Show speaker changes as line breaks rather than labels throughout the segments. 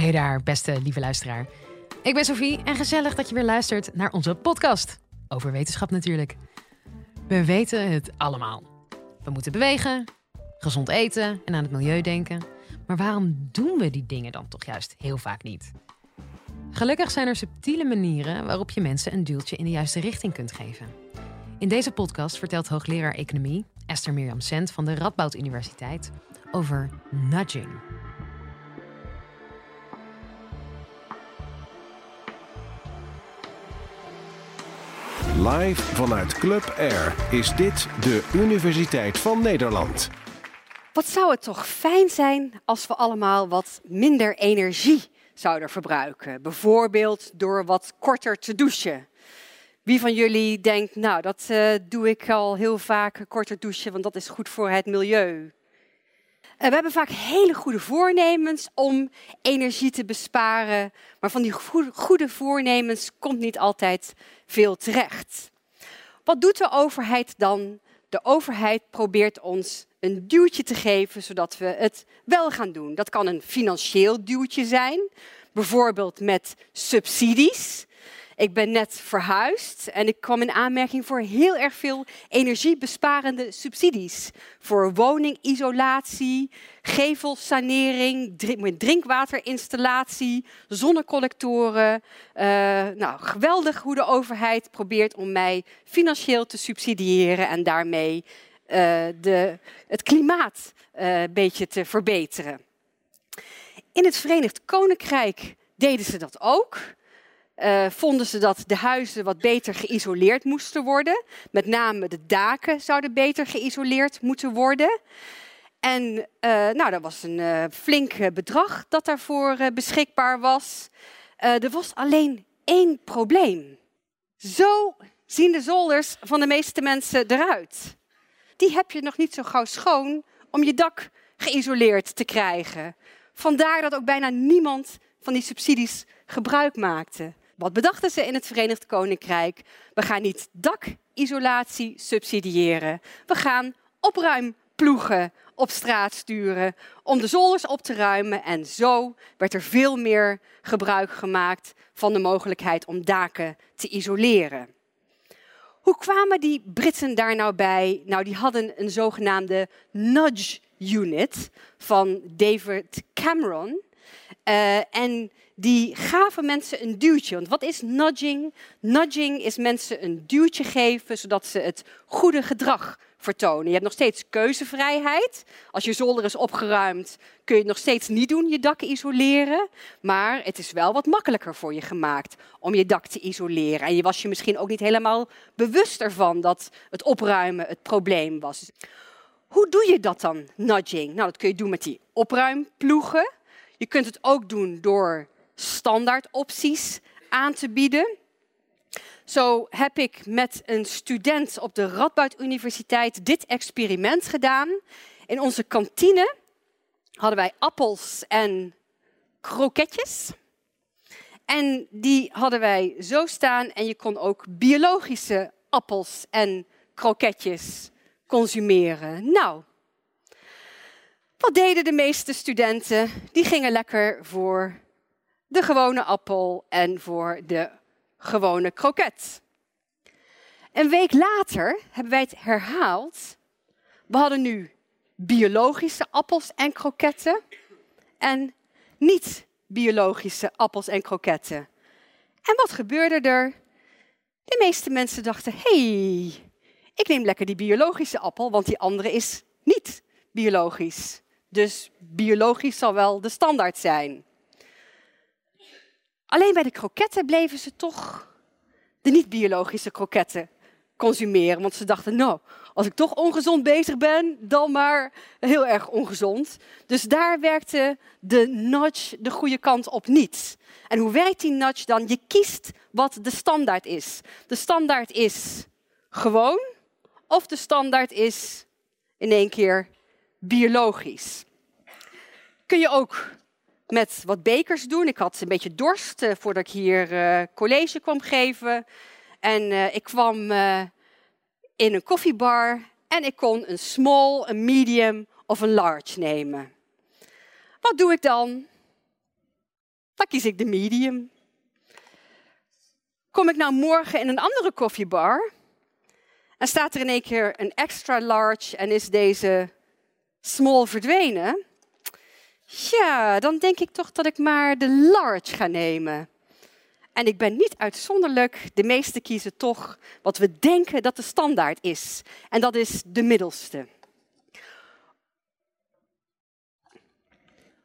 Hey daar, beste lieve luisteraar. Ik ben Sophie en gezellig dat je weer luistert naar onze podcast. Over wetenschap natuurlijk. We weten het allemaal. We moeten bewegen, gezond eten en aan het milieu denken. Maar waarom doen we die dingen dan toch juist heel vaak niet? Gelukkig zijn er subtiele manieren waarop je mensen een duwtje in de juiste richting kunt geven. In deze podcast vertelt hoogleraar economie Esther Mirjam Sent van de Radboud Universiteit over nudging.
Live vanuit Club Air is dit de Universiteit van Nederland.
Wat zou het toch fijn zijn als we allemaal wat minder energie zouden verbruiken? Bijvoorbeeld door wat korter te douchen. Wie van jullie denkt, nou, dat uh, doe ik al heel vaak, korter douchen, want dat is goed voor het milieu. Uh, we hebben vaak hele goede voornemens om energie te besparen, maar van die goede voornemens komt niet altijd veel terecht. Wat doet de overheid dan? De overheid probeert ons een duwtje te geven zodat we het wel gaan doen. Dat kan een financieel duwtje zijn, bijvoorbeeld met subsidies. Ik ben net verhuisd en ik kwam in aanmerking voor heel erg veel energiebesparende subsidies. Voor woningisolatie, gevelsanering, drinkwaterinstallatie, zonnecollectoren. Uh, nou, geweldig hoe de overheid probeert om mij financieel te subsidiëren en daarmee uh, de, het klimaat uh, een beetje te verbeteren. In het Verenigd Koninkrijk deden ze dat ook uh, vonden ze dat de huizen wat beter geïsoleerd moesten worden. Met name de daken zouden beter geïsoleerd moeten worden. En uh, nou, dat was een uh, flink bedrag dat daarvoor beschikbaar was. er was alleen één probleem. Zo zien de zolders van de meeste mensen eruit. Die heb je nog niet zo gauw schoon om je dak geïsoleerd te krijgen. Vandaar dat ook bijna niemand van die subsidies gebruik maakte. Wat bedachten ze in het Verenigd Koninkrijk? We gaan niet dakisolatie subsidiëren. We gaan opruimploegen op straat sturen om de zolders op te ruimen. En zo werd er veel meer gebruik gemaakt van de mogelijkheid om daken te isoleren. Hoe kwamen die Britten daar nou bij? Nou, die hadden een zogenaamde nudge unit van David Cameron. Uh, en die gaven mensen een duwtje. Want wat is nudging? Nudging is mensen een duwtje geven zodat ze het goede gedrag vertonen. Je hebt nog steeds keuzevrijheid. Als je zolder is opgeruimd, kun je het nog steeds niet doen, je dak isoleren. Maar het is wel wat makkelijker voor je gemaakt om je dak te isoleren. En je was je misschien ook niet helemaal bewust ervan dat het opruimen het probleem was. Hoe doe je dat dan, nudging? Nou, dat kun je doen met die opruimploegen. Je kunt het ook doen door standaard opties aan te bieden. Zo heb ik met een student op de Radboud Universiteit dit experiment gedaan. In onze kantine hadden wij appels en kroketjes. En die hadden wij zo staan en je kon ook biologische appels en kroketjes consumeren. Nou, wat deden de meeste studenten? Die gingen lekker voor de gewone appel en voor de gewone kroket. Een week later hebben wij het herhaald. We hadden nu biologische appels en kroketten en niet biologische appels en kroketten. En wat gebeurde er? De meeste mensen dachten: hey, ik neem lekker die biologische appel, want die andere is niet biologisch. Dus biologisch zal wel de standaard zijn. Alleen bij de kroketten bleven ze toch de niet-biologische kroketten consumeren. Want ze dachten, nou, als ik toch ongezond bezig ben, dan maar heel erg ongezond. Dus daar werkte de nudge de goede kant op niet. En hoe werkt die nudge dan? Je kiest wat de standaard is. De standaard is gewoon, of de standaard is in één keer biologisch. Kun je ook met wat bekers doen. Ik had een beetje dorst uh, voordat ik hier uh, college kwam geven. En uh, ik kwam in een koffiebar en ik kon een small, een medium of een large nemen. Wat doe ik dan? dan kies ik de medium. Kom ik nou morgen in een andere koffiebar en staat er in één keer een extra large en is deze small verdwenen? Ja, dan denk ik toch dat ik maar de large ga nemen. En ik ben niet uitzonderlijk, de meesten kiezen toch wat we denken dat de standaard is. En dat is de middelste.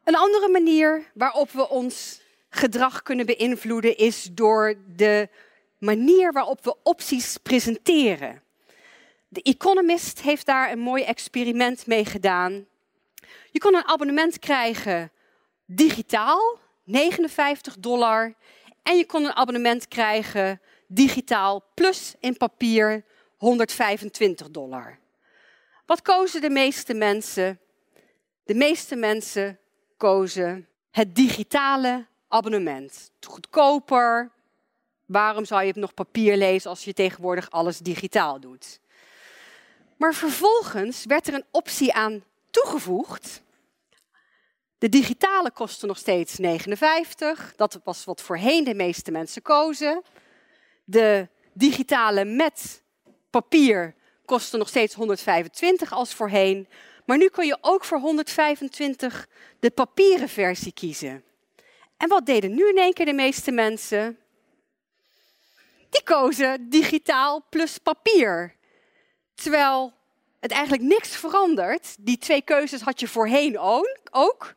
Een andere manier waarop we ons gedrag kunnen beïnvloeden is door de manier waarop we opties presenteren. De Economist heeft daar een mooi experiment mee gedaan. Je kon een abonnement krijgen digitaal, 59 dollar. En je kon een abonnement krijgen digitaal plus in papier, 125 dollar. Wat kozen de meeste mensen? De meeste mensen kozen het digitale abonnement. Goedkoper. Waarom zou je het nog papier lezen als je tegenwoordig alles digitaal doet? Maar vervolgens werd er een optie aan toegevoegd. De digitale kostte nog steeds 59. Dat was wat voorheen de meeste mensen kozen. De digitale met papier kostte nog steeds 125 als voorheen. Maar nu kun je ook voor 125 de papieren versie kiezen. En wat deden nu in één keer de meeste mensen? Die kozen digitaal plus papier. Terwijl het eigenlijk niks verandert. Die twee keuzes had je voorheen ook.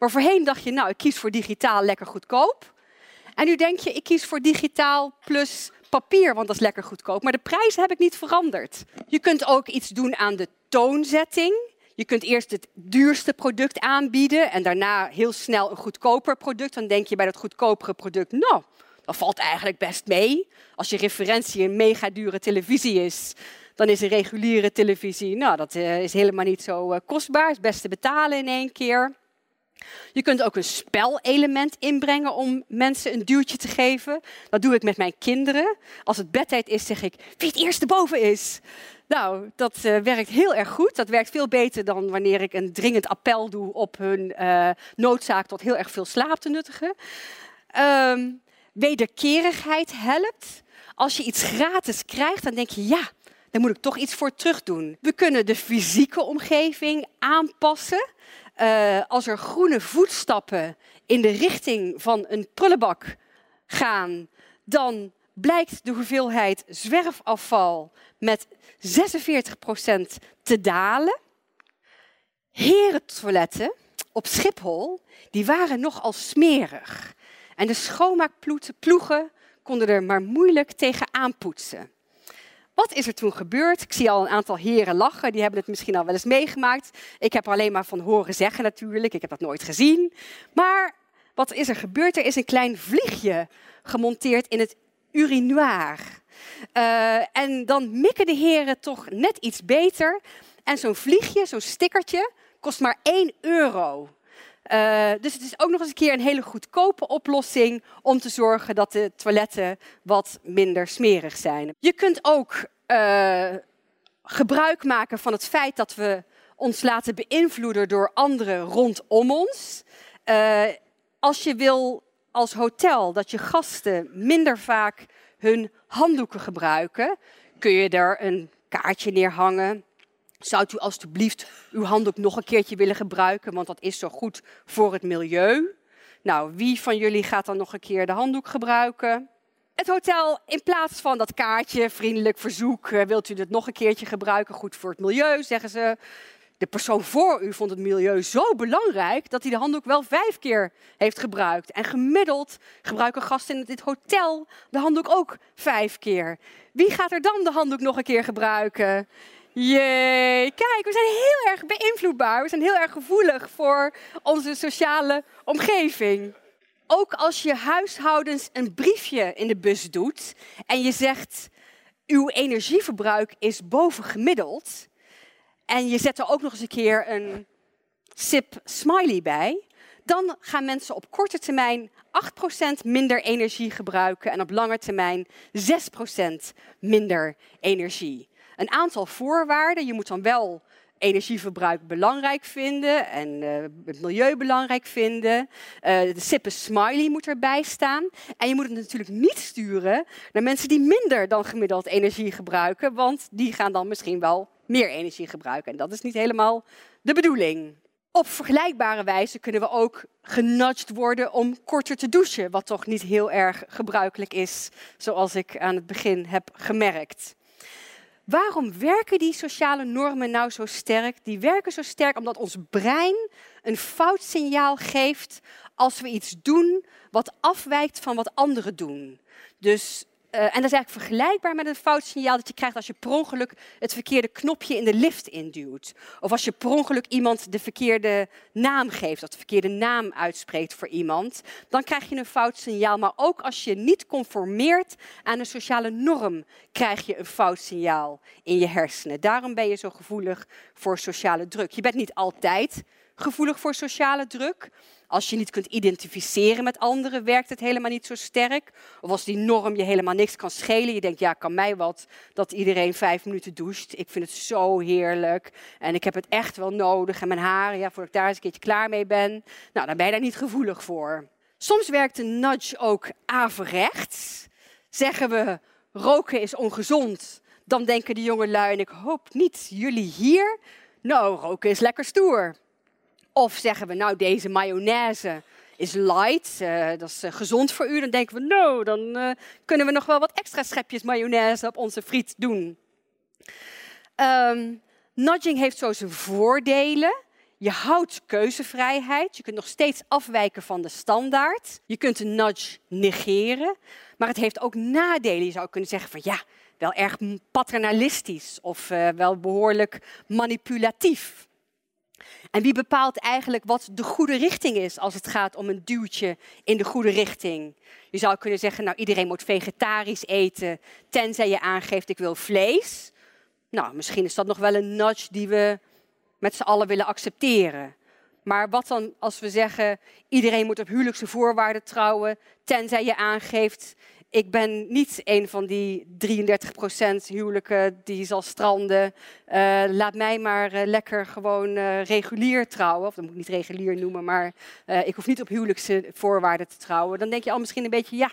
Maar voorheen dacht je, nou, ik kies voor digitaal lekker goedkoop. En nu denk je, ik kies voor digitaal plus papier, want dat is lekker goedkoop. Maar de prijzen heb ik niet veranderd. Je kunt ook iets doen aan de toonzetting. Je kunt eerst het duurste product aanbieden en daarna heel snel een goedkoper product. Dan denk je bij dat goedkopere product, nou, dat valt eigenlijk best mee. Als je referentie een mega dure televisie is, dan is een reguliere televisie, nou, dat eh, is helemaal niet zo eh, kostbaar. Het is best te betalen in één keer. Je kunt ook een spelelement inbrengen om mensen een duwtje te geven. Dat doe ik met mijn kinderen. Als het bedtijd is, zeg ik wie het eerste boven is. Nou, dat uh, werkt heel erg goed. Dat werkt veel beter dan wanneer ik een dringend appel doe op hun uh, noodzaak tot heel erg veel slaap te nuttigen. Um, wederkerigheid helpt. Als je iets gratis krijgt, dan denk je ja, daar moet ik toch iets voor terug doen. We kunnen de fysieke omgeving aanpassen. Uh, als er groene voetstappen in de richting van een prullenbak gaan, dan blijkt de hoeveelheid zwerfafval met 46% te dalen. Herentoiletten op Schiphol, die waren nogal smerig. En de schoonmaakploegen konden er maar moeilijk tegen aanpoetsen. Wat is er toen gebeurd? Ik zie al een aantal heren lachen, die hebben het misschien al wel eens meegemaakt. Ik heb er alleen maar van horen zeggen natuurlijk, ik heb dat nooit gezien. Maar wat is er gebeurd? Er is een klein vliegje gemonteerd in het urinoir. Uh, en dan mikken de heren toch net iets beter. En zo'n vliegje, zo'n stickertje, kost maar 1 euro. Uh, dus het is ook nog eens een keer een hele goedkope oplossing om te zorgen dat de toiletten wat minder smerig zijn. Je kunt ook uh, gebruik maken van het feit dat we ons laten beïnvloeden door anderen rondom ons. Uh, als je wil als hotel dat je gasten minder vaak hun handdoeken gebruiken, kun je er een kaartje neerhangen zou u alstublieft uw handdoek nog een keertje willen gebruiken, want dat is zo goed voor het milieu. Nou, wie van jullie gaat dan nog een keer de handdoek gebruiken? Het hotel, in plaats van dat kaartje, vriendelijk verzoek, eh, wilt u het nog een keertje gebruiken, goed voor het milieu, zeggen ze. De persoon voor u vond het milieu zo belangrijk dat hij de handdoek wel vijf keer heeft gebruikt. En gemiddeld gebruiken gasten in dit hotel de handdoek ook vijf keer. Wie gaat er dan de handdoek nog een keer gebruiken? Jee, kijk, we zijn heel erg beïnvloedbaar. We zijn heel erg gevoelig voor onze sociale omgeving. Ook als je huishoudens een briefje in de bus doet en je zegt, uw energieverbruik is boven gemiddeld. En je zet er ook nog eens een keer een sip smiley bij. Dan gaan mensen op korte termijn 8% minder energie gebruiken en op lange termijn 6% minder energie een aantal voorwaarden. Je moet dan wel energieverbruik belangrijk vinden en uh, het milieu belangrijk vinden. Uh, de sippe smiley moet erbij staan. En je moet het natuurlijk niet sturen naar mensen die minder dan gemiddeld energie gebruiken, want die gaan dan misschien wel meer energie gebruiken. En dat is niet helemaal de bedoeling. Op vergelijkbare wijze kunnen we ook genudged worden om korter te douchen, wat toch niet heel erg gebruikelijk is, zoals ik aan het begin heb gemerkt. Waarom werken die sociale normen nou zo sterk? Die werken zo sterk omdat ons brein een fout signaal geeft als we iets doen wat afwijkt van wat anderen doen. Dus uh, en dat is eigenlijk vergelijkbaar met een fout signaal dat je krijgt als je per ongeluk het verkeerde knopje in de lift induwt. Of als je per ongeluk iemand de verkeerde naam geeft, of de verkeerde naam uitspreekt voor iemand. Dan krijg je een fout signaal. Maar ook als je niet conformeert aan een sociale norm, krijg je een fout signaal in je hersenen. Daarom ben je zo gevoelig voor sociale druk. Je bent niet altijd gevoelig voor sociale druk. Als je niet kunt identificeren met anderen, werkt het helemaal niet zo sterk. Of als die norm je helemaal niks kan schelen. Je denkt, ja, kan mij wat dat iedereen vijf minuten doucht. Ik vind het zo heerlijk. En ik heb het echt wel nodig. En mijn haren, ja, voordat ik daar eens een keertje klaar mee ben. Nou, dan ben je daar niet gevoelig voor. Soms werkt een nudge ook averechts. Zeggen we, roken is ongezond. Dan denken de jonge lui, en ik hoop niet jullie hier. Nou, roken is lekker stoer. Of zeggen we, nou, deze mayonaise is light, uh, dat is uh, gezond voor u. Dan denken we, nou, dan uh, kunnen we nog wel wat extra schepjes mayonaise op onze friet doen. Um, nudging heeft zo zijn voordelen. Je houdt keuzevrijheid. Je kunt nog steeds afwijken van de standaard. Je kunt een nudge negeren. Maar het heeft ook nadelen. Je zou kunnen zeggen van ja, wel erg paternalistisch of wel behoorlijk manipulatief. En wie bepaalt eigenlijk wat de goede richting is als het gaat om een duwtje in de goede richting? Je zou kunnen zeggen, nou iedereen moet vegetarisch eten, tenzij je aangeeft ik wil vlees. Nou, misschien is dat nog wel een nudge die we met z'n allen willen accepteren. Maar wat dan als we zeggen, iedereen moet op huwelijkse voorwaarden trouwen, tenzij je aangeeft, ik ben niet een van die 33% huwelijken die zal stranden. Uh, laat mij maar uh, lekker gewoon uh, regulier trouwen. Of dat moet ik niet regulier noemen, maar ik hoef niet op huwelijkse voorwaarden te trouwen. Dan denk je al misschien een beetje, ja,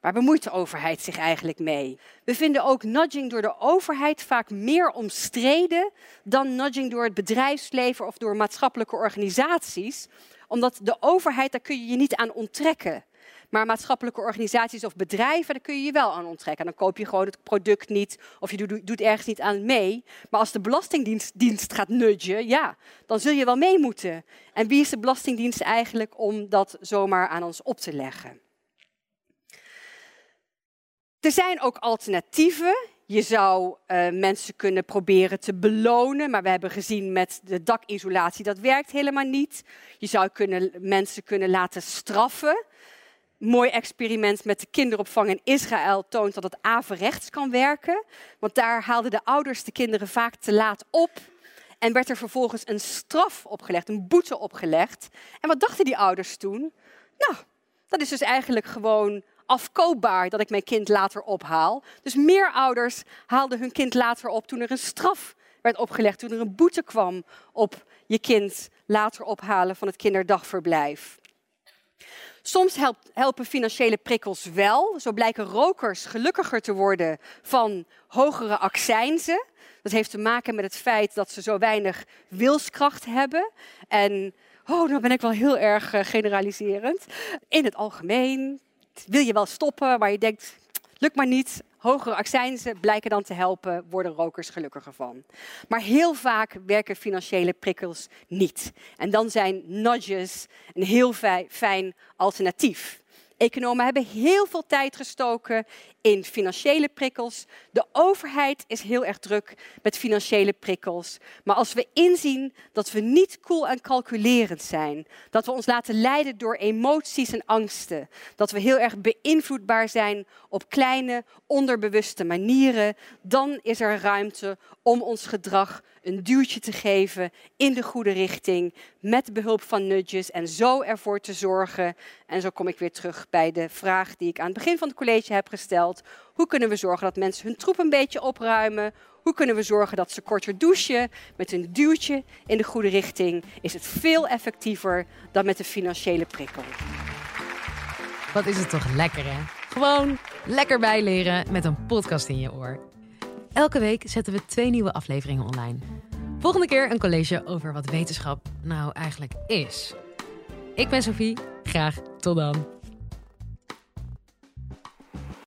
waar bemoeit de overheid zich eigenlijk mee? We vinden ook nudging door de overheid vaak meer omstreden dan nudging door het bedrijfsleven of door maatschappelijke organisaties. Omdat de overheid, daar kun je je niet aan onttrekken. Maar maatschappelijke organisaties of bedrijven, daar kun je je wel aan onttrekken. Dan koop je gewoon het product niet of je doet, ergens niet aan mee. Maar als de Belastingdienst dienst gaat nudgen, ja, dan zul je wel mee moeten. En wie is de Belastingdienst eigenlijk om dat zomaar aan ons op te leggen? Er zijn ook alternatieven. Je zou uh, mensen kunnen proberen te belonen, maar we hebben gezien met de dakisolatie dat werkt helemaal niet. Je zou kunnen, mensen kunnen laten straffen mooi experiment met de kinderopvang in Israël toont dat het averechts kan werken. Want daar haalden de ouders de kinderen vaak te laat op. En werd er vervolgens een straf opgelegd, een boete opgelegd. En wat dachten die ouders toen? Nou, dat is dus eigenlijk gewoon afkoopbaar dat ik mijn kind later ophaal. Dus meer ouders haalden hun kind later op toen er een straf werd opgelegd, toen er een boete kwam op je kind later ophalen van het kinderdagverblijf. Soms helpen financiële prikkels wel. Zo blijken rokers gelukkiger te worden van hogere accijnzen. Dat heeft te maken met het feit dat ze zo weinig wilskracht hebben. En, oh, dan ben ik wel heel erg uh, generaliserend. In het algemeen wil je wel stoppen, maar je denkt, lukt maar niet. Hogere accijnzen blijken dan te helpen, worden rokers gelukkiger van. Maar heel vaak werken financiële prikkels niet. En dan zijn nudges een heel fijn alternatief. Economen hebben heel veel tijd gestoken in financiële prikkels. De overheid is heel erg druk met financiële prikkels. Maar als we inzien dat we niet cool en calculerend zijn, dat we ons laten leiden door emoties en angsten, dat we heel erg beïnvloedbaar zijn op kleine, onderbewuste manieren, dan is er ruimte om ons gedrag een duwtje te geven in de goede richting met behulp van nudges en zo ervoor te zorgen. En zo kom ik weer terug bij de vraag die ik aan het begin van het college heb gesteld. Hoe kunnen we zorgen dat mensen hun troep een beetje opruimen? Hoe kunnen we zorgen dat ze korter douchen? Met een duwtje in de goede richting is het veel effectiever dan met een financiële prikkel.
Wat is het toch lekker, hè? Gewoon lekker bijleren met een podcast in je oor. Elke week zetten we twee nieuwe afleveringen online. Volgende keer een college over wat wetenschap nou eigenlijk is. Ik ben Sophie. Graag tot dan.